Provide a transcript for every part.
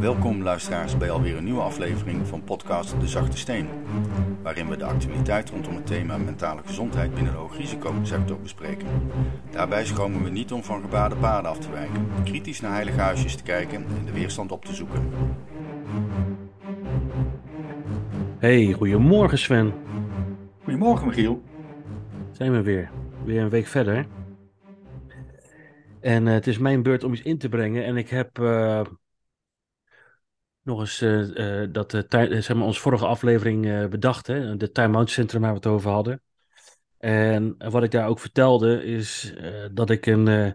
Welkom luisteraars bij alweer een nieuwe aflevering van podcast De Zachte Steen, waarin we de actualiteit rondom het thema mentale gezondheid binnen de hoogrisicosector bespreken. Daarbij schromen we niet om van gebaarde paden af te wijken, kritisch naar heilige huisjes te kijken en de weerstand op te zoeken. Hey, goedemorgen Sven. Goedemorgen Michiel. Zijn we weer. Weer een week verder. En uh, het is mijn beurt om iets in te brengen. En ik heb uh, nog eens uh, dat, zeg maar, onze vorige aflevering bedacht. Hè? De time-out centrum waar we het over hadden. En wat ik daar ook vertelde is dat ik een,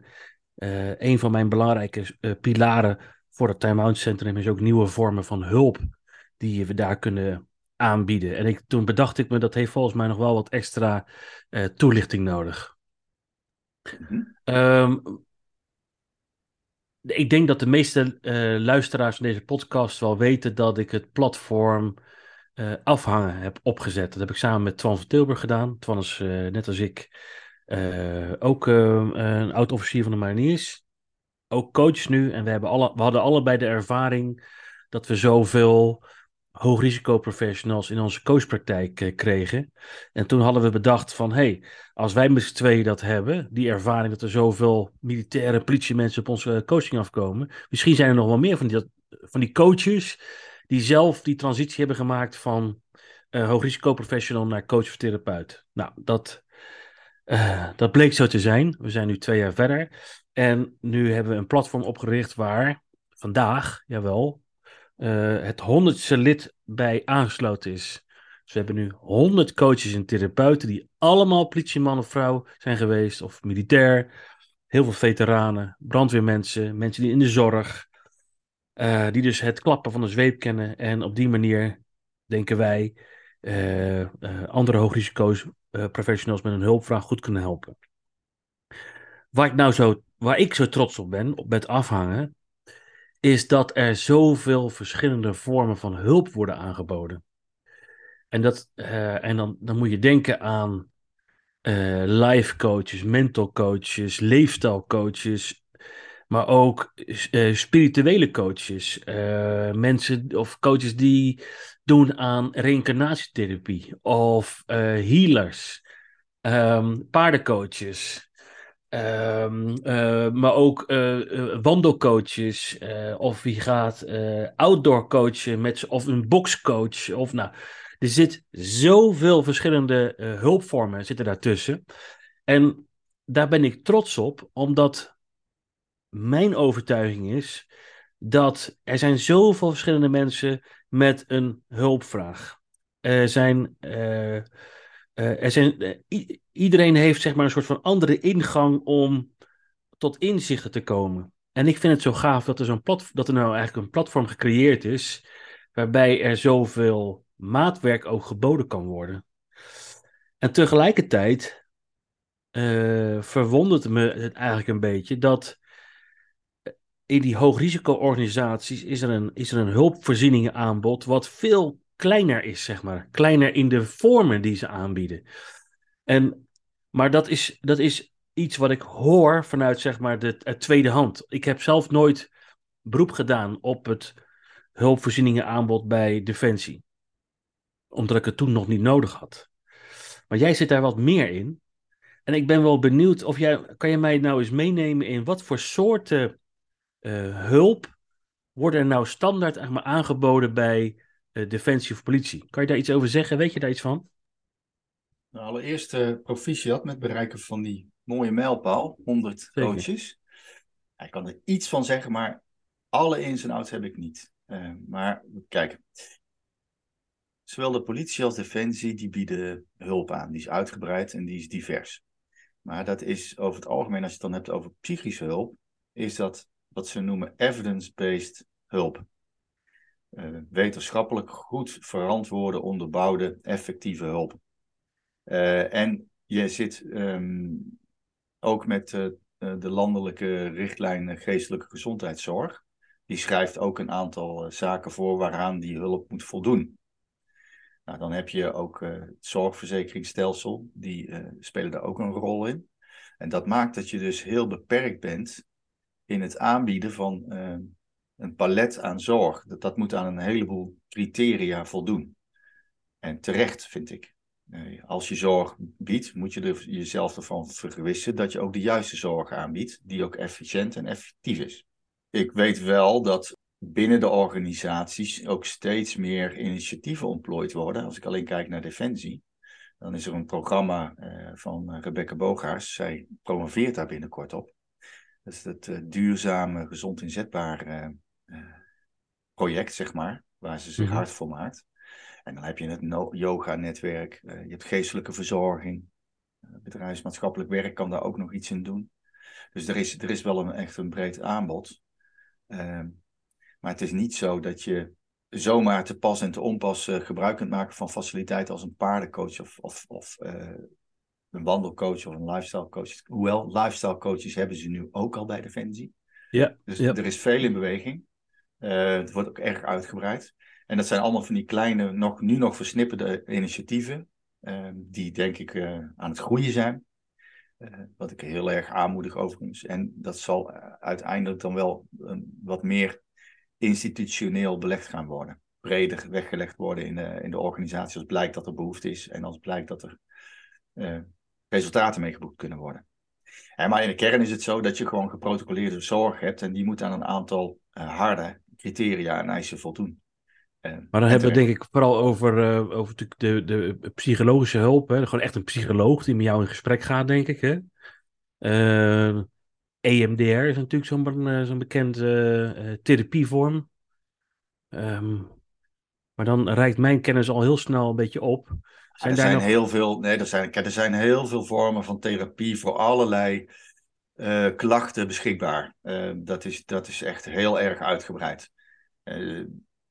een van mijn belangrijke pilaren voor het time-out centrum is ook nieuwe vormen van hulp die we daar kunnen aanbieden. En ik, toen bedacht ik me dat heeft volgens mij nog wel wat extra toelichting nodig. Mm -hmm ik denk dat de meeste uh, luisteraars van deze podcast wel weten dat ik het platform uh, afhangen heb opgezet. Dat heb ik samen met Twan van Tilburg gedaan. Twan is uh, net als ik ook een oud-officier van de mariniers. Ook coach nu. En we, hebben alle, we hadden allebei de ervaring dat we zoveel hoogrisicoprofessionals in onze coachpraktijk uh, kregen. En toen hadden we bedacht van, hé, hey, als wij met z'n tweeën dat hebben, die ervaring dat er zoveel militaire politiemensen op onze coaching afkomen, misschien zijn er nog wel meer van die, van die coaches die zelf die transitie hebben gemaakt van uh, hoogrisicoprofessional naar coach of therapeut. Nou, dat, dat bleek zo te zijn. We zijn nu twee jaar verder. En nu hebben we een platform opgericht waar vandaag, jawel, uh, het honderdste lid bij aangesloten is. Dus we hebben nu honderd coaches en therapeuten die allemaal politieman of vrouw zijn geweest, of militair. Heel veel veteranen, brandweermensen, mensen die in de zorg, uh, die dus het klappen van de zweep kennen en op die manier, denken wij, uh, andere hoogrisico's professionals met een hulpvraag goed kunnen helpen. Waar ik nou zo, waar ik zo trots op ben, op het afhangen, is dat er zoveel verschillende vormen van hulp worden aangeboden. En, dat, uh, en dan, dan moet je denken aan uh, life coaches, mental coaches, leefstijlcoaches, maar ook uh, spirituele coaches. mensen of coaches die doen aan reïncarnatietherapie of healers, um, paardencoaches. Um, uh, maar ook uh, wandelcoaches, of wie gaat outdoor coachen met, of een boxcoach. Of, nou, er zit zoveel verschillende hulpvormen zitten daartussen. En daar ben ik trots op, omdat mijn overtuiging is dat er zijn zoveel verschillende mensen met een hulpvraag. Er zijn uh, er uh, iedereen heeft zeg maar een soort van andere ingang om tot inzichten te komen. En ik vind het zo gaaf dat er, zo'n dat er nou eigenlijk een platform gecreëerd is, waarbij er zoveel maatwerk ook geboden kan worden. En tegelijkertijd uh, verwondert me het eigenlijk een beetje dat in die hoogrisico-organisaties is er een, is er een hulpvoorzieningenaanbod wat veel kleiner is, zeg maar. Kleiner in de vormen die ze aanbieden. En, maar dat is, dat is iets wat ik hoor vanuit, zeg maar, de, tweede hand. Ik heb zelf nooit beroep gedaan op het hulpvoorzieningenaanbod bij Defensie. Omdat ik het toen nog niet nodig had. Maar jij zit daar wat meer in. En ik ben wel benieuwd of jij, kan je mij nou eens meenemen in wat voor soorten uh, hulp worden er nou standaard aangeboden bij defensie of politie. Kan je daar iets over zeggen? Weet je daar iets van? Nou, allereerst uh, proficiat met bereiken van die mooie mijlpaal, 100 coaches. Ik kan er iets van zeggen, maar alle ins en outs heb ik niet. Uh, maar kijk, zowel de politie als defensie die bieden hulp aan. Die is uitgebreid en die is divers. Maar dat is over het algemeen, als je het dan hebt over psychische hulp, is dat wat ze noemen evidence-based hulp wetenschappelijk goed verantwoorde, onderbouwde, effectieve hulp. Uh, en je zit um, ook met uh, de landelijke richtlijn geestelijke gezondheidszorg. Die schrijft ook een aantal zaken voor waaraan die hulp moet voldoen. Nou, dan heb je ook het zorgverzekeringsstelsel, die spelen daar ook een rol in. En dat maakt dat je dus heel beperkt bent in het aanbieden van een palet aan zorg. Dat, dat moet aan een heleboel criteria voldoen. En terecht, vind ik. Als je zorg biedt, moet je er jezelf ervan vergewissen dat je ook de juiste zorg aanbiedt, die ook efficiënt en effectief is. Ik weet wel dat binnen de organisaties ook steeds meer initiatieven ontplooid worden. Als ik alleen kijk naar Defensie, dan is er een programma uh, van Rebecca Bogaars. Zij promoveert daar binnenkort op. Dat is het uh, duurzame, gezond inzetbaar project, zeg maar, waar ze zich mhm. hard voor maakt. En dan heb je het yoga-netwerk, je hebt geestelijke verzorging. bedrijfsmaatschappelijk werk kan daar ook nog iets in doen. Dus er is, er is wel een, echt een breed aanbod. Ehm, maar het is niet zo dat je zomaar te pas en te onpas uh, gebruik kunt maken van faciliteiten als een paardencoach of, of, of uh, een wandelcoach of een lifestyle coach. Hoewel, lifestyle coaches hebben ze nu ook al bij Defensie. Ja, dus er is veel in beweging. Uh, het wordt ook erg uitgebreid. En dat zijn allemaal van die kleine, nog, nu nog versnipperde initiatieven. die denk ik aan het groeien zijn. wat ik heel erg aanmoedig overigens. En dat zal uiteindelijk dan wel wat meer institutioneel belegd gaan worden. Breder weggelegd worden in de, in de organisatie als blijkt dat er behoefte is en als blijkt dat er resultaten mee geboekt kunnen worden. En maar in de kern is het zo dat je gewoon geprotocoleerde zorg hebt en die moet aan een aantal harde criteria en eisen voldoen. Maar dan hebben we denk ik vooral over, over de, de, de psychologische hulp. Hè? Gewoon echt een psycholoog die met jou in gesprek gaat, denk ik. Hè? EMDR is natuurlijk zo'n uh, zo'n bekende therapievorm. Um, maar dan reikt mijn kennis al heel snel een beetje op. Zijn er, zijn nog... heel veel, nee, er, zijn, er zijn heel veel vormen van therapie voor allerlei uh, klachten beschikbaar. dat, is, dat is echt heel erg uitgebreid.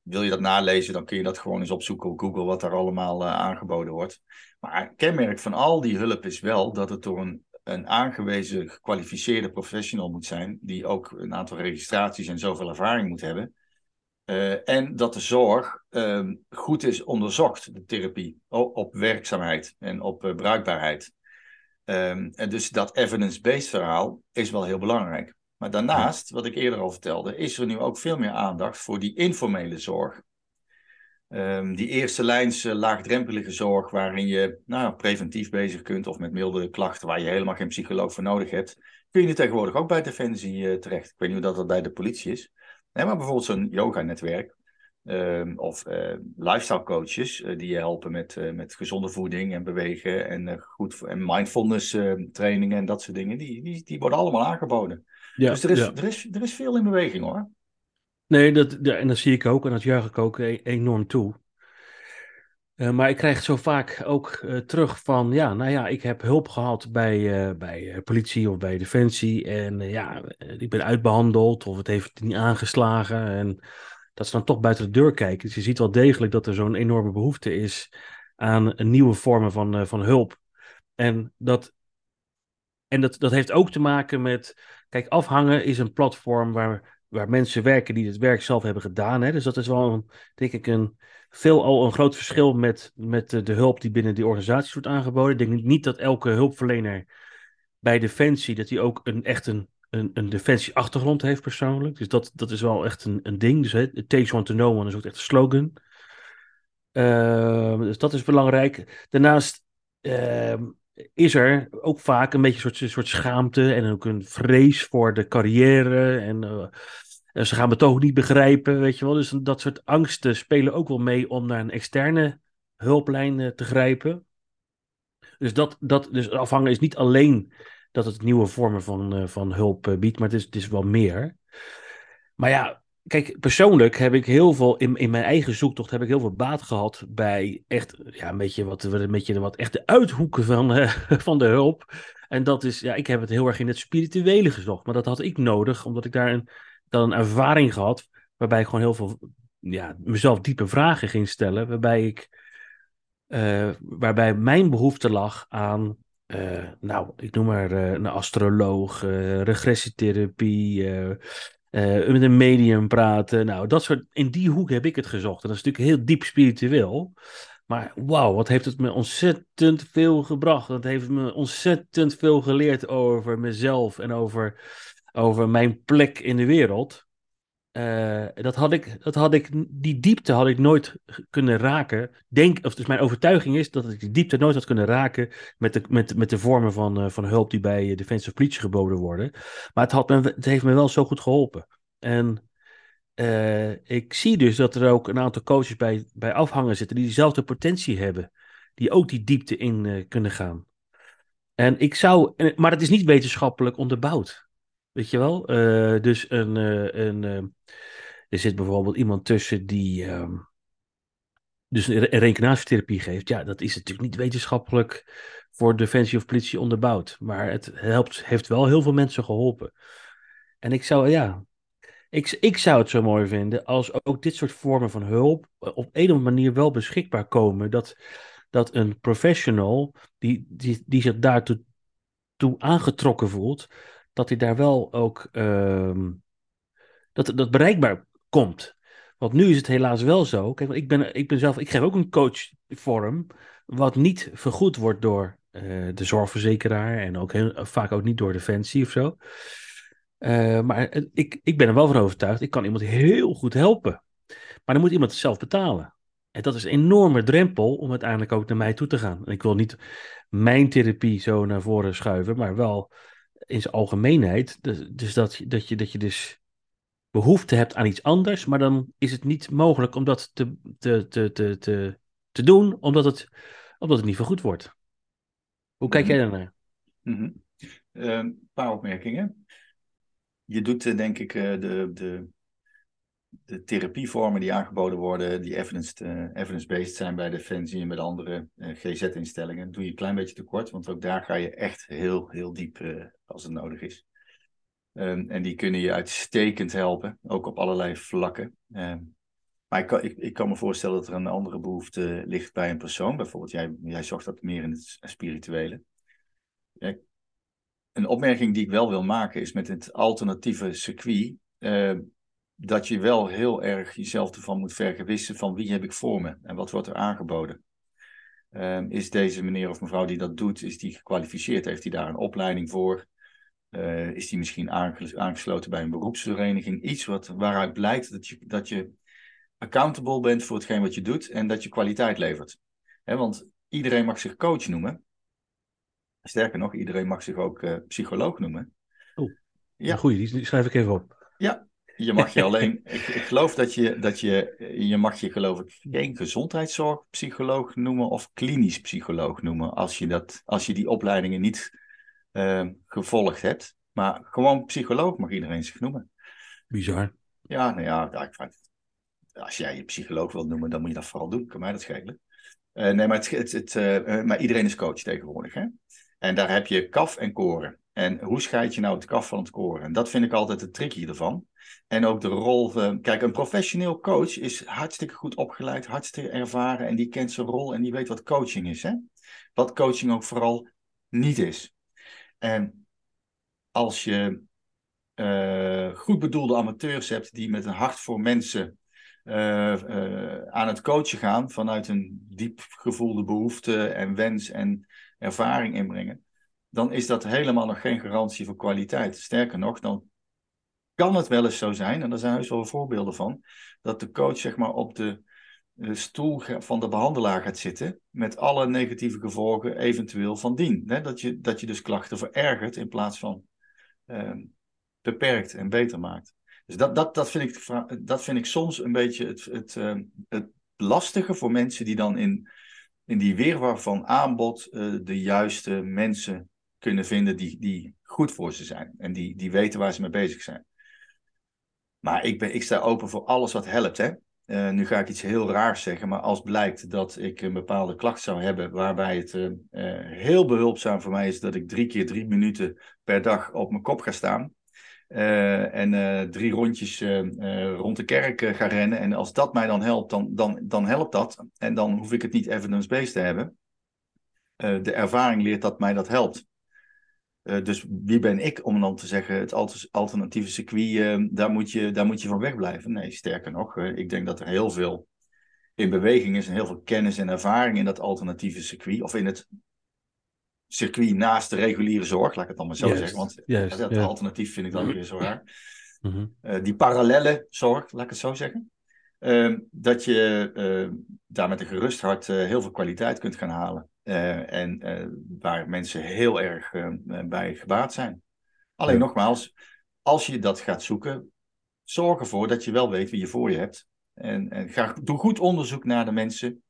wil je dat nalezen, dan kun je dat gewoon eens opzoeken op Google, wat daar allemaal aangeboden wordt. Maar kenmerk van al die hulp is wel dat het door een een aangewezen gekwalificeerde professional moet zijn, die ook een aantal registraties en zoveel ervaring moet hebben. En dat de zorg uh, goed is onderzocht, de therapie, op werkzaamheid en op bruikbaarheid. Um, en dus dat evidence-based verhaal is wel heel belangrijk. Maar daarnaast, wat ik eerder al vertelde, is er nu ook veel meer aandacht voor die informele zorg. Um, die eerste lijns laagdrempelige zorg, waarin je nou, preventief bezig kunt of met milde klachten waar je helemaal geen psycholoog voor nodig hebt, kun je nu tegenwoordig ook bij Defensie uh, terecht. Ik weet niet hoe dat, dat bij de politie is. Nee, maar bijvoorbeeld zo'n yoga-netwerk um, of uh, lifestyle coaches uh, die je helpen met, met gezonde voeding en bewegen en, goed, en mindfulness trainingen en dat soort dingen, die, die, die worden allemaal aangeboden. Ja, dus er is, er, is, er is veel in beweging hoor. Nee, dat, en dat zie ik ook en dat juich ik ook e-, enorm toe. Maar ik krijg zo vaak ook terug van, ja, nou ja, ik heb hulp gehad bij, bij politie of bij defensie en ja, ik ben uitbehandeld of het heeft niet aangeslagen en dat ze dan toch buiten de deur kijken. Dus je ziet wel degelijk dat er zo'n enorme behoefte is aan nieuwe vormen van, van hulp. En, dat, en dat, dat heeft ook te maken met, kijk, afhangen is een platform waar waar mensen werken die het werk zelf hebben gedaan. Hè? Dus dat is wel, een, denk ik, een, veel al een groot verschil met, met de, de, hulp die binnen die organisaties wordt aangeboden. Ik denk niet dat elke hulpverlener bij Defensie, dat hij ook een, echt een, een, een Defensie-achtergrond heeft persoonlijk. Dus dat, dat is wel echt een, een ding. Dus it takes one to know one is ook echt een slogan. Uh, dus dat is belangrijk. Daarnaast uh, is er ook vaak een beetje een soort, soort schaamte en ook een vrees voor de carrière. En uh, ze gaan me toch niet begrijpen, weet je wel. Dus dat soort angsten spelen ook wel mee om naar een externe hulplijn uh, te grijpen. Dus, dat, dat, dus afhangen is niet alleen dat het nieuwe vormen van, uh, van hulp biedt, maar het is, het is wel meer. Maar ja, kijk, persoonlijk heb ik heel veel, in, in mijn eigen zoektocht heb ik heel veel baat gehad bij echt, ja, een beetje wat, een beetje wat echte uithoeken van, uh, van de hulp. En dat is, ja, ik heb het heel erg in het spirituele gezocht, maar dat had ik nodig, omdat ik daar een, dan een ervaring gehad, waarbij ik gewoon heel veel, ja, mezelf diepe vragen ging stellen, waarbij ik, waarbij mijn behoefte lag aan uh, nou, ik noem maar uh, een astroloog, uh, regressietherapie, met een medium praten. Nou, dat soort, in die hoek heb ik het gezocht. En dat is natuurlijk heel diep spiritueel. Maar wauw, wat heeft het me ontzettend veel gebracht. Dat heeft me ontzettend veel geleerd over mezelf en over, over mijn plek in de wereld. Uh, dat had ik, dat had ik, die diepte had ik nooit kunnen raken. Denk, of dus mijn overtuiging is dat ik die diepte nooit had kunnen raken met de, met, met de vormen van, uh, van hulp die bij Defensive Politie geboden worden. Maar het, had me, het heeft me wel zo goed geholpen. En ik zie dus dat er ook een aantal coaches bij, bij afhangen zitten die diezelfde potentie hebben. Die ook die diepte in kunnen gaan. En ik zou, maar het is niet wetenschappelijk onderbouwd. Weet je wel? Uh, dus een, uh, een, uh, er zit bijvoorbeeld iemand tussen die um, dus een reïncarnatietherapie geeft. Ja, dat is natuurlijk niet wetenschappelijk voor defensie of politie onderbouwd. Maar het helpt, heeft wel heel veel mensen geholpen. En ik zou, ja, ik, ik zou het zo mooi vinden als ook dit soort vormen van hulp op een of andere manier wel beschikbaar komen. Dat, dat een professional die, die, die zich daartoe toe aangetrokken voelt, dat hij daar wel ook uh, dat, dat bereikbaar komt. Want nu is het helaas wel zo. Kijk, ik ben, ik ben zelf, ik geef ook een coachvorm, wat niet vergoed wordt door uh, de zorgverzekeraar en ook heel, vaak ook niet door Defensie of zo. Uh, maar ik, ik ben er wel van overtuigd, ik kan iemand heel goed helpen. Maar dan moet iemand het zelf betalen. En dat is een enorme drempel om uiteindelijk ook naar mij toe te gaan. En ik wil niet mijn therapie zo naar voren schuiven, maar wel in zijn algemeenheid. Dus, dus dat, dat, je, dat je dus behoefte hebt aan iets anders, maar dan is het niet mogelijk om dat te, te, te, te, te, te doen, omdat het, omdat het niet vergoed wordt. Hoe kijk jij daarnaar? Mm -hmm. uh, een paar opmerkingen. Je doet uh, denk ik uh, de, de de therapievormen die aangeboden worden, die evidence-based evidence zijn bij Defensie en bij de andere uh, GZ-instellingen, doe je een klein beetje tekort, want ook daar ga je echt heel, heel diep uh, als het nodig is. Um, en die kunnen je uitstekend helpen, ook op allerlei vlakken. Um, maar ik kan, ik, ik kan, me voorstellen dat er een andere behoefte ligt bij een persoon. Bijvoorbeeld, jij, jij zocht dat meer in het spirituele. Een opmerking die ik wel wil maken is met het alternatieve circuit. Uh, dat je wel heel erg jezelf ervan moet vergewissen van wie heb ik voor me en wat wordt er aangeboden. Um, is deze meneer of mevrouw die dat doet, is die gekwalificeerd? Heeft hij daar een opleiding voor? Uh, is die misschien aangesloten bij een beroepsvereniging? Iets wat, waaruit blijkt dat je, dat je accountable bent voor hetgeen wat je doet en dat je kwaliteit levert. He, want iedereen mag zich coach noemen. Sterker nog, iedereen mag zich ook uh, psycholoog noemen. Oh, ja. Goeie, die schrijf ik even op. Ja, je mag je alleen, ik, ik, geloof dat je, dat je, je mag je geloof ik geen gezondheidszorgpsycholoog noemen of klinisch psycholoog noemen als je, dat, als je die opleidingen niet uh, gevolgd hebt. Maar gewoon psycholoog mag iedereen zich noemen. Bizar. Ja, nou ja, ik als jij je psycholoog wilt noemen, dan moet je dat vooral doen. Kan mij dat schelen. Uh, nee, maar, het, het, het uh, maar iedereen is coach tegenwoordig. Hè? En daar heb je kaf en koren. En hoe scheid je nou het kaf van het koren? En dat vind ik altijd het tricky ervan. En ook de rol van. Kijk, een professioneel coach is hartstikke goed opgeleid, hartstikke ervaren. En die kent zijn rol en die weet wat coaching is. Hè? Wat coaching ook vooral niet is. En als je uh, goed bedoelde amateurs hebt die met een hart voor mensen uh, uh, aan het coachen gaan. vanuit een diep gevoelde behoefte en wens en ervaring inbrengen. dan is dat helemaal nog geen garantie voor kwaliteit. Sterker nog, dan kan het wel eens zo zijn, en daar zijn heus wel voorbeelden van, dat de coach zeg maar op de, stoel van de behandelaar gaat zitten met alle negatieve gevolgen eventueel van dien. Dat, je, dat je dus klachten verergert in plaats van uh, beperkt en beter maakt. Dus dat, dat, dat, vind ik, dat vind ik soms een beetje het, het, uh, het lastige voor mensen die dan in, in die weerwar van aanbod uh, de juiste mensen kunnen vinden die, die goed voor ze zijn en die, die weten waar ze mee bezig zijn. Maar ik, ben, ik sta open voor alles wat helpt. Hè? Uh, nu ga ik iets heel raars zeggen, maar als blijkt dat ik een bepaalde klacht zou hebben waarbij het uh, uh, heel behulpzaam voor mij is dat ik drie keer drie minuten per dag op mijn kop ga staan en drie rondjes rond de kerk ga rennen en als dat mij dan helpt, dan, dan, dan helpt dat en dan hoef ik het niet evidence-based te hebben. de ervaring leert dat mij dat helpt. Uh, dus wie ben ik om dan te zeggen, het alternatieve circuit, uh, daar, moet je, daar moet je van wegblijven? Nee, sterker nog, uh, ik denk dat er heel veel in beweging is en heel veel kennis en ervaring in dat alternatieve circuit, of in het circuit naast de reguliere zorg, laat ik het dan maar zo juist, zeggen, want juist, dat ja. alternatief vind ik dan weer zo raar. Mhm. die parallele zorg, laat ik het zo zeggen. Ehm, dat je daar met een gerust hart heel veel kwaliteit kunt gaan halen. En waar mensen heel erg bij gebaat zijn. Alleen nogmaals, als je dat gaat zoeken, zorg ervoor dat je wel weet wie je voor je hebt. En, en ga, doe goed onderzoek naar de mensen.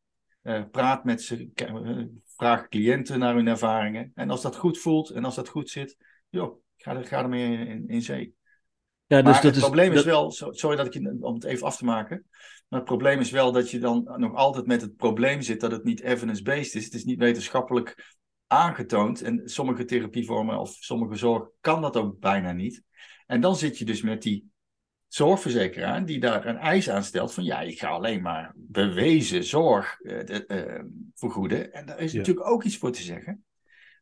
Praat met ze. Vraag cliënten naar hun ervaringen. En als dat goed voelt en als dat goed zit, joh, ga, er, ga ermee in, in zee. Ja, dus maar het probleem is, wel, sorry dat ik je, om het even af te maken. Maar het probleem is wel dat je dan nog altijd met het probleem zit dat het niet evidence-based is. Het is niet wetenschappelijk aangetoond. En sommige therapievormen of sommige zorg kan dat ook bijna niet. En dan zit je dus met die zorgverzekeraar die daar een eis aan stelt van ja, ik ga alleen maar bewezen zorg uh, vergoeden. En daar is natuurlijk ook iets voor te zeggen.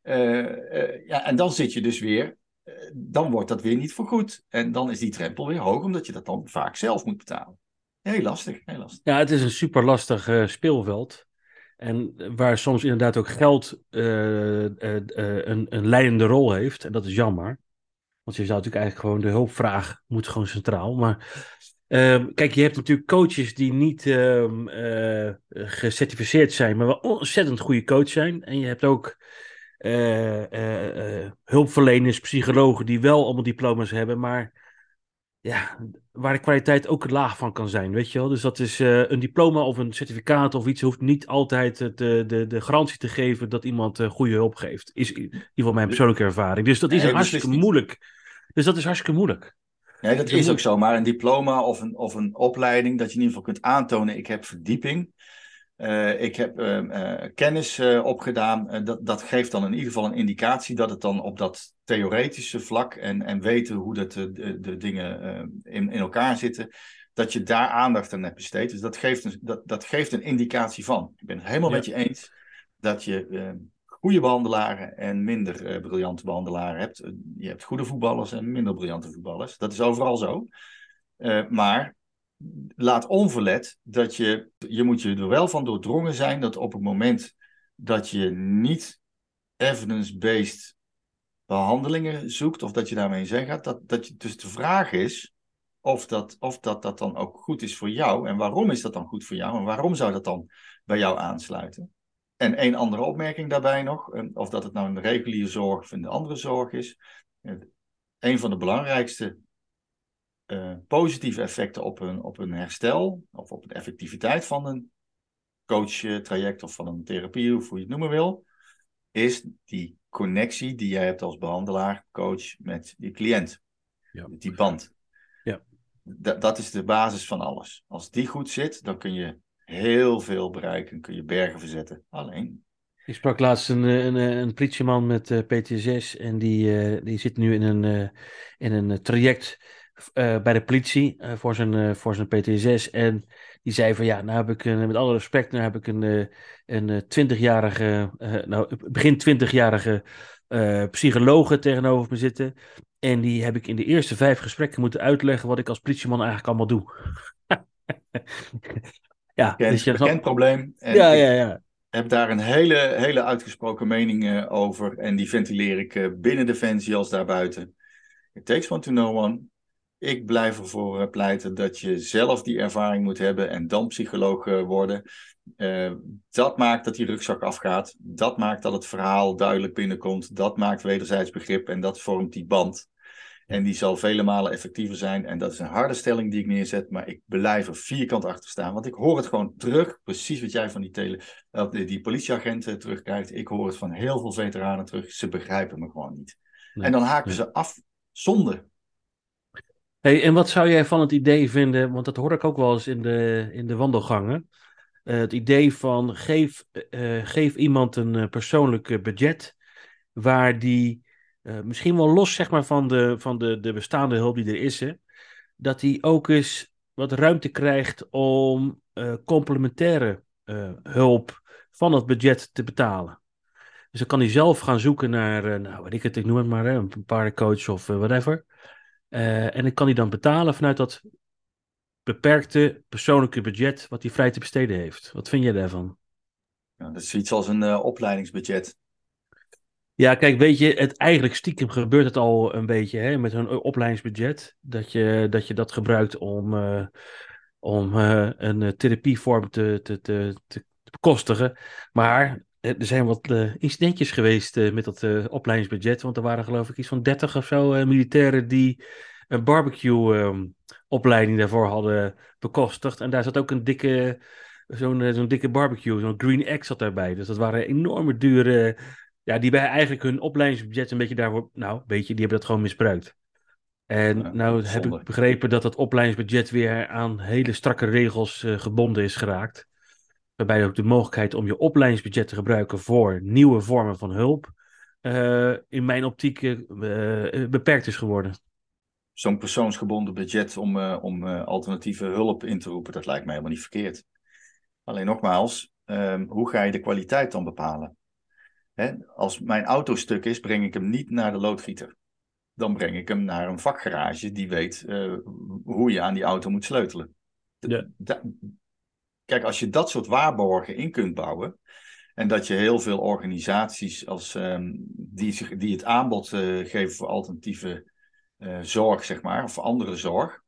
Uh, ja, en dan zit je dus weer, dan wordt dat weer niet vergoed. En dan is die drempel weer hoog, omdat je dat dan vaak zelf moet betalen. Heel lastig, heel lastig. Ja, het is een super lastig speelveld. En waar soms inderdaad ook geld een, een leidende rol heeft. En dat is jammer. Want je zou natuurlijk eigenlijk gewoon de hulpvraag moet gewoon centraal. Maar ehm, kijk, je hebt natuurlijk coaches die niet uh, gecertificeerd zijn, maar wel ontzettend goede coach zijn. En je hebt ook hulpverleners, psychologen die wel allemaal diploma's hebben, maar ja, waar de kwaliteit ook laag van kan zijn, weet je wel. Dus dat is een diploma of een certificaat of iets hoeft niet altijd de, de, de garantie te geven dat iemand goede hulp geeft. Is in ieder geval mijn persoonlijke ervaring. Dus dat is nee, hartstikke moeilijk. Dus dat is hartstikke moeilijk. Nee, dat is ook zo. Maar een diploma of een, of een opleiding, dat je in ieder geval kunt aantonen, ik heb verdieping. Uh, ik heb uh, kennis uh, opgedaan. dat, dat geeft dan in ieder geval een indicatie dat het dan op dat theoretische vlak en, en weten hoe dat, de, de dingen in, in elkaar zitten, dat je daar aandacht aan hebt besteed. Dus dat geeft een, dat, dat geeft een indicatie van. Ik ben het helemaal met je eens dat je goede behandelaren en minder briljante behandelaren hebt. Eh, je hebt goede voetballers en minder briljante voetballers. Dat is overal zo. Maar laat onverlet dat je, je moet je er wel van doordrongen zijn dat op het moment dat je niet evidence-based behandelingen zoekt, of dat je daarmee in gaat, dat, dat je, dus de vraag is of, dat, of dat, dat dan ook goed is voor jou. En waarom is dat dan goed voor jou? En waarom zou dat dan bij jou aansluiten? En één andere opmerking daarbij nog, of dat het nou een reguliere zorg of een andere zorg is. Een van de belangrijkste uh, positieve effecten op een, op een herstel of op de effectiviteit van een coachtraject of van een therapie, of hoe je het noemen wil, is die connectie die jij hebt als behandelaar, coach met je cliënt. Ja. Die band. Ja. Dat, dat is de basis van alles. Als die goed zit, dan kun je heel veel bereiken. Kun je bergen verzetten. Alleen. Ik sprak laatst een, een, een politieman met eh, PTSS en die, uh, die zit nu in een, uh, in een traject bij de politie voor, zijn, voor zijn PTSS. En die zei van ja, nou heb ik een, met alle respect, nou heb ik een, een 20-jarige, nou begin 20-jarige psychologe tegenover me zitten. En die heb ik in de eerste vijf gesprekken moeten uitleggen wat ik als politieman eigenlijk allemaal doe. Ja, bekend, dus je bekend probleem. En ja, ja, ja. Ik heb daar een hele, hele uitgesproken mening uh, over. En die ventileer ik uh, binnen Defensie als daarbuiten. It takes one to know one. Ik blijf ervoor uh, pleiten dat je zelf die ervaring moet hebben en dan psycholoog worden. dat maakt dat die rugzak afgaat. Dat maakt dat het verhaal duidelijk binnenkomt. Dat maakt wederzijds begrip en dat vormt die band. En die zal vele malen effectiever zijn. En dat is een harde stelling die ik neerzet. Maar ik blijf er vierkant achter staan. Want ik hoor het gewoon terug. Precies wat jij van die, tele, die, die politieagenten terugkrijgt. Ik hoor het van heel veel veteranen terug. Ze begrijpen me gewoon niet. en dan haken ze af. Zonde. Hey, en wat zou jij van het idee vinden? Want dat hoor ik ook wel eens in de, in de wandelgangen. Uh, het idee van geef, uh, geef iemand een persoonlijk budget. Waar die misschien wel los zeg maar, van, de, van de, de bestaande hulp die er is, dat hij ook eens wat ruimte krijgt om complementaire hulp van het budget te betalen. Dus dan kan hij zelf gaan zoeken naar, nou weet ik het, ik noem het maar, hè, een paardencoach of whatever. En dan kan hij dan betalen vanuit dat beperkte persoonlijke budget wat hij vrij te besteden heeft. Wat vind jij daarvan? Ja, dat is iets als een opleidingsbudget. Ja, kijk, weet je, het, eigenlijk stiekem gebeurt het al een beetje hè, met hun opleidingsbudget. Dat je dat, je dat gebruikt om, uh, om uh, een therapievorm te, te, te, te bekostigen. Maar er zijn wat uh, incidentjes geweest met dat opleidingsbudget. Want er waren geloof ik iets van 30 of zo militairen die een barbecue ehm, opleiding daarvoor hadden bekostigd. En daar zat ook een dikke, zo'n zo'n dikke barbecue, zo'n Green Egg zat daarbij. Dus dat waren enorme dure ja, die bij eigenlijk hun opleidingsbudget een beetje daarvoor, nou, beetje, die hebben dat gewoon misbruikt. En nou heb ik begrepen dat dat opleidingsbudget weer aan hele strakke regels gebonden is geraakt. Waarbij ook de mogelijkheid om je opleidingsbudget te gebruiken voor nieuwe vormen van hulp, uh, in mijn optiek uh, beperkt is geworden. Zo'n persoonsgebonden budget om, om alternatieve hulp in te roepen, dat lijkt mij helemaal niet verkeerd. Alleen nogmaals, ehm, hoe ga je de kwaliteit dan bepalen? Hè, als mijn auto stuk is, breng ik hem niet naar de loodgieter. Dan breng ik hem naar een vakgarage die weet hoe je aan die auto moet sleutelen. Ja. Kijk, als je dat soort waarborgen in kunt bouwen. En dat je heel veel organisaties als, um, die, die het aanbod uh, geven voor alternatieve uh, zorg, zeg maar, of andere zorg.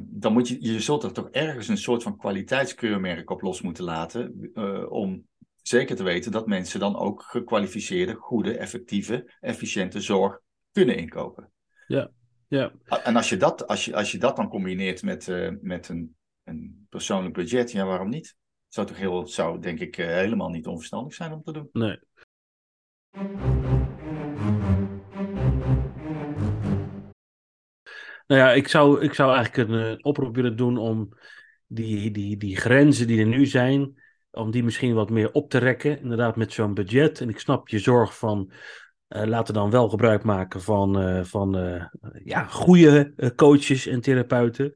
dan moet je, je zult er toch ergens een soort van kwaliteitskeurmerk op los moeten laten. om zeker te weten dat mensen dan ook gekwalificeerde, goede, effectieve, efficiënte zorg kunnen inkopen. Ja, ja. En als je dat, als je, als je dat dan combineert met, met een, een persoonlijk budget, ja, waarom niet? Zou toch heel, zou denk ik uh, helemaal niet onverstandig zijn om te doen. Nee. Nou ja, ik zou, ik zou eigenlijk een, oproep willen doen om die, die, die grenzen die er nu zijn, om die misschien wat meer op te rekken, inderdaad met zo'n budget. En ik snap je zorg van, uh, laten dan wel gebruik maken van, uh, van ja, goede coaches en therapeuten.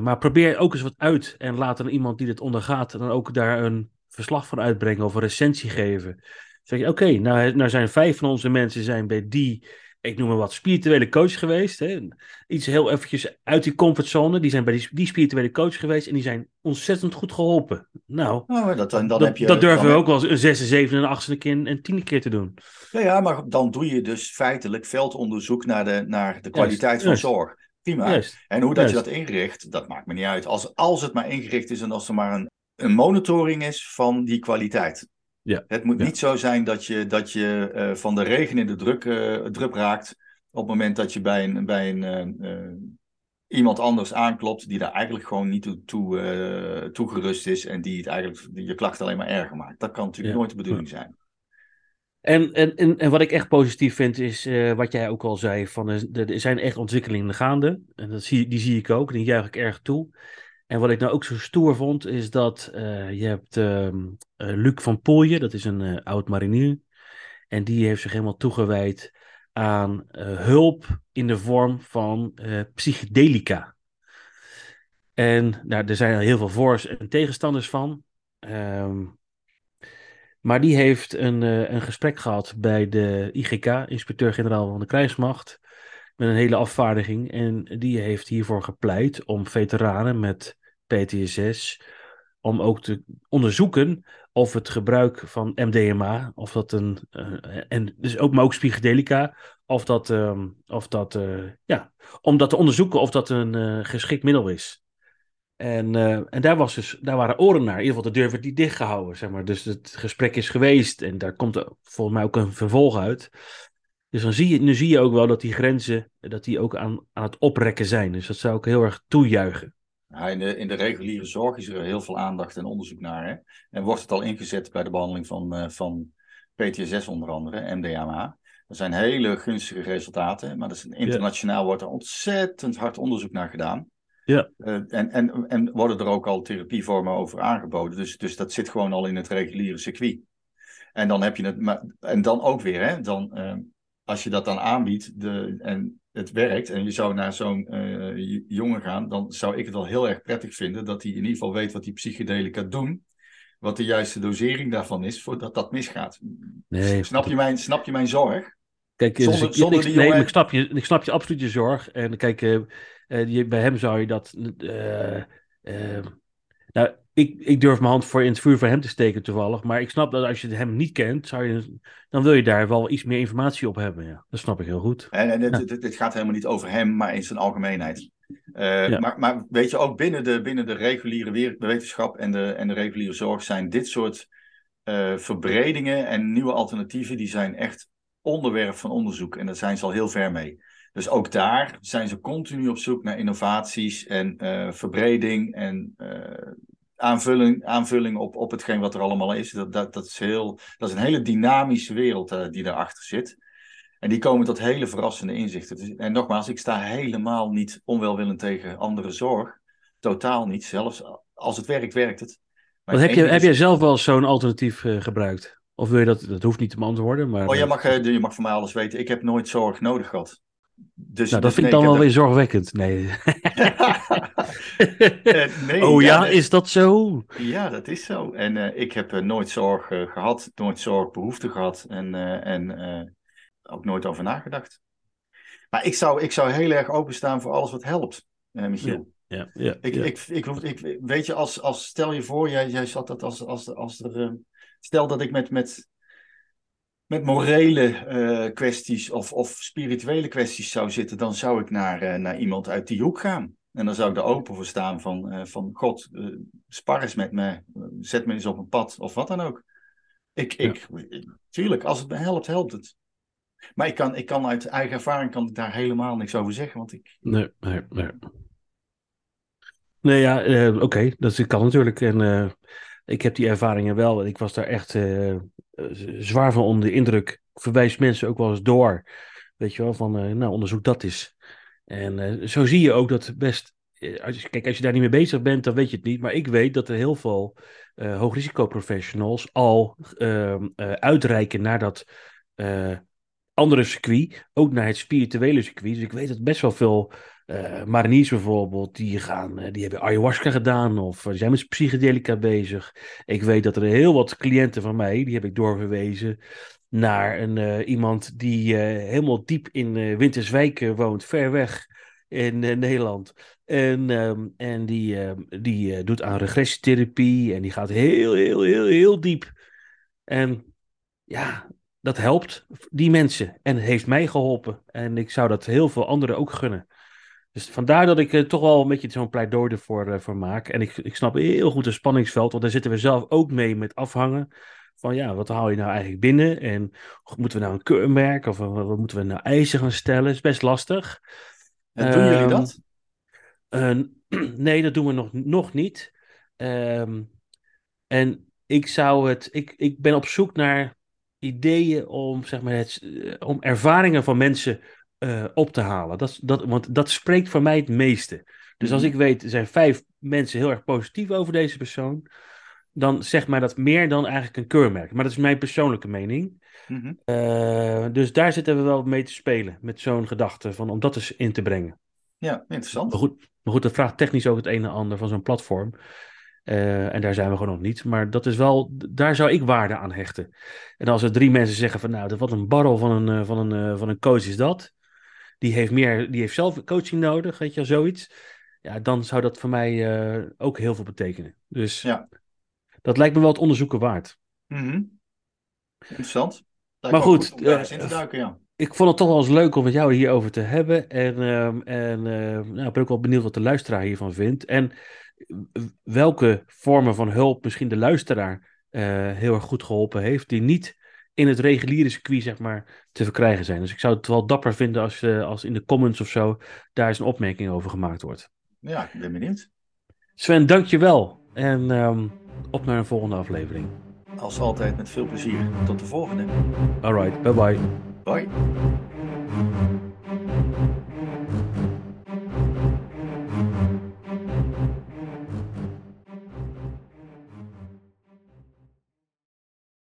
Maar probeer ook eens wat uit en laat dan iemand die dit ondergaat dan ook daar een verslag van uitbrengen of een recensie geven. Zeg je, oké, nou, nou zijn vijf van onze mensen zijn bij die ik noem maar wat, spirituele coach geweest. Hè? Iets heel eventjes uit die comfortzone. Die zijn bij die, die spirituele coach geweest en die zijn ontzettend goed geholpen. Nou, oh, dat, dan, dat, heb je, dat durven we ook wel eens een zesde, zevende en achtste keer en tiende keer te doen. Ja, ja, maar dan doe je dus feitelijk veldonderzoek naar de, naar de kwaliteit van zorg. Prima. En hoe dat je dat inricht, dat maakt me niet uit. Als, als het maar ingericht is en als er maar een, een monitoring is van die kwaliteit. Ja. Het moet niet zo zijn dat je, dat je uh, van de regen in de druk, uh, drup raakt op het moment dat je bij, een, bij een, uh, iemand anders aanklopt die daar eigenlijk gewoon niet toe, toe toegerust is en die het eigenlijk je klacht alleen maar erger maakt. Dat kan natuurlijk nooit de bedoeling zijn. En, en, en, en, wat ik echt positief vind is wat jij ook al zei, van, er zijn echt ontwikkelingen gaande. En dat zie, die zie ik ook, die juich ik erg toe. En wat ik nou ook zo stoer vond, is dat uh, je hebt uh, Luc van Pooije, dat is een oud marinier. En die heeft zich helemaal toegewijd aan hulp in de vorm van psychedelica. En nou, er zijn heel veel voor's en tegenstanders van. Um, maar die heeft een, een gesprek gehad bij de IGK, inspecteur-generaal van de krijgsmacht, met een hele afvaardiging. En die heeft hiervoor gepleit om veteranen met PTSS, om ook te onderzoeken of het gebruik van MDMA, of dat een, uh, en dus ook, maar ook psychedelica, of dat, uh, of dat uh, ja, om dat te onderzoeken of dat een geschikt middel is. En, en daar, was dus, daar waren oren naar. In ieder geval de deur werd die dichtgehouden, zeg maar. Dus het gesprek is geweest en daar komt volgens mij ook een vervolg uit. Dus dan zie je, nu zie je ook wel dat die grenzen, dat die ook aan, aan het oprekken zijn. Dus dat zou ik heel erg toejuichen. Ja, in, de, in de reguliere zorg is er heel veel aandacht en onderzoek naar. Hè? En wordt het al ingezet bij de behandeling van, uh, van PTSS onder andere, MDMA. Er zijn hele gunstige resultaten, maar is, internationaal wordt er ontzettend hard onderzoek naar gedaan. Ja. Uh, en, en, en worden er ook al therapievormen over aangeboden. Dus, dus dat zit gewoon al in het reguliere circuit. En dan heb je het, maar, en dan ook weer, hè, dan, uh, als je dat dan aanbiedt de, en het werkt en je zou naar zo'n uh, jongen gaan, dan zou ik het wel heel erg prettig vinden dat hij in ieder geval weet wat die psychedelica doen. Wat de juiste dosering daarvan is voordat dat misgaat. Nee, snap, je mijn, snap je mijn zorg? Kijk, zonder, zonder ik, nee, ik, snap je, ik snap je absoluut je zorg. En kijk, uh, uh, bij hem zou je dat. nou, ik, ik durf mijn hand voor in het vuur voor hem te steken toevallig. Maar ik snap dat als je hem niet kent, zou je, dan wil je daar wel iets meer informatie op hebben. Ja. Dat snap ik heel goed. En, en het, gaat helemaal niet over hem, maar in zijn algemeenheid. Uh, maar, maar, weet je, ook binnen de, binnen de reguliere wetenschap en de, en de reguliere zorg zijn dit soort uh, verbredingen en nieuwe alternatieven, die zijn echt onderwerp van onderzoek. En daar zijn ze al heel ver mee. Dus ook daar zijn ze continu op zoek naar innovaties en uh, verbreding en aanvulling, aanvulling op, op hetgeen wat er allemaal is. Dat, dat, dat, is, heel, dat is een hele dynamische wereld uh, die daarachter zit. En die komen tot hele verrassende inzichten. Dus, en nogmaals, ik sta helemaal niet onwelwillend tegen andere zorg. Totaal niet. Zelfs als het werkt, werkt het. Maar heb, je, heb jij zelf wel zo'n alternatief gebruikt? Of wil je dat, dat hoeft niet te beantwoorden. Maar... Oh, je mag, je mag van mij alles weten. Ik heb nooit zorg nodig gehad. Dus, nou, dat dus vind ik dan wel weer zorgwekkend. Nee. Eh, nee oh ja, is dat zo? Ja, dat is zo. En uh, ik heb uh, nooit zorg gehad, nooit zorgbehoefte gehad en, en ook nooit over nagedacht. Maar ik zou, ik zou heel erg openstaan voor alles wat helpt, Michiel. Ja, ja, ik, ja. Ik, ik, ik, weet je, als, als stel je voor, jij, jij zat dat als, als, als er. stel dat ik met, met met morele uh, kwesties of, of spirituele kwesties zou zitten, dan zou ik naar, uh, naar iemand uit die hoek gaan. En dan zou ik er open voor staan van, uh, van God, spar eens met me, zet me eens op een pad of wat dan ook. Ik, ik, tuurlijk, als het me helpt, helpt het. Maar ik kan, ik kan uit eigen ervaring kan ik daar helemaal niks over zeggen, want ik... Nee, nee, nee. Nee, ja, oké, dat kan natuurlijk. En ik heb die ervaringen wel. En ik was daar echt eh, zwaar van onder de indruk. Ik verwijs mensen ook wel eens door. Weet je wel, van uh, nou, onderzoek dat is. En uh, zo zie je ook dat best. Kijk, als je daar niet mee bezig bent, dan weet je het niet. Maar ik weet dat er heel veel uh, hoogrisicoprofessionals al ehm, uitreiken naar dat andere circuit. Ook naar het spirituele circuit. Dus ik weet dat best wel veel uh, mariniers bijvoorbeeld, die, gaan, uh, die hebben ayahuasca gedaan of uh, zijn met psychedelica bezig. Ik weet dat er heel wat cliënten van mij, die heb ik doorverwezen naar een, iemand die helemaal diep in Winterswijk woont, ver weg in Nederland. En, um, en die, ehm, die doet aan regressietherapie en die gaat heel, heel, heel, heel diep. En ja, dat helpt die mensen en heeft mij geholpen. En ik zou dat heel veel anderen ook gunnen. Dus vandaar dat ik uh, toch wel een beetje zo'n pleidooi ervoor uh, voor maak. En ik, ik snap heel goed het spanningsveld, want daar zitten we zelf ook mee met afhangen. Van ja, wat haal je nou eigenlijk binnen? En moeten we nou een keurmerk of uh, wat moeten we nou eisen gaan stellen? is best lastig. En doen jullie dat? nee, dat doen we nog, nog niet. Um, en ik zou het, ik, ik ben op zoek naar ideeën om, zeg maar, het, om ervaringen van mensen uh, op te halen. Dat, dat, want dat spreekt voor mij het meeste. Dus als mhm. ik weet, er zijn vijf mensen heel erg positief over deze persoon, dan zegt mij dat meer dan eigenlijk een keurmerk. Maar dat is mijn persoonlijke mening. Mm dus daar zitten we wel mee te spelen, met zo'n gedachte, van, om dat eens in te brengen. Ja, interessant. Maar goed, maar goed dat vraagt technisch ook het een en ander van zo'n platform. Uh, en daar zijn we gewoon nog niet. Maar dat is wel, daar zou ik waarde aan hechten. En als er drie mensen zeggen van nou, wat een barrel van een, van een, van een coach is dat die heeft, meer, die heeft zelf coaching nodig, weet je, zoiets. Ja, dan zou dat voor mij uh, ook heel veel betekenen. Dus ja. dat lijkt me wel het onderzoeken waard. Mm -hmm. Interessant. maar goed, goed uh, in te duiken, ja. ik vond het toch wel eens leuk om met jou hierover te hebben. En, uh, en nou, ik ben ook wel benieuwd wat de luisteraar hiervan vindt. En welke vormen van hulp misschien de luisteraar heel erg goed geholpen heeft, die niet in het reguliere circuit, zeg maar, te verkrijgen zijn. Dus ik zou het wel dapper vinden als, uh, als in de comments of zo daar eens een opmerking over gemaakt wordt. Ja, ik ben benieuwd. Sven, dankjewel. En um, op naar een volgende aflevering. Als altijd met veel plezier. Tot de volgende. Alright, bye bye. Bye.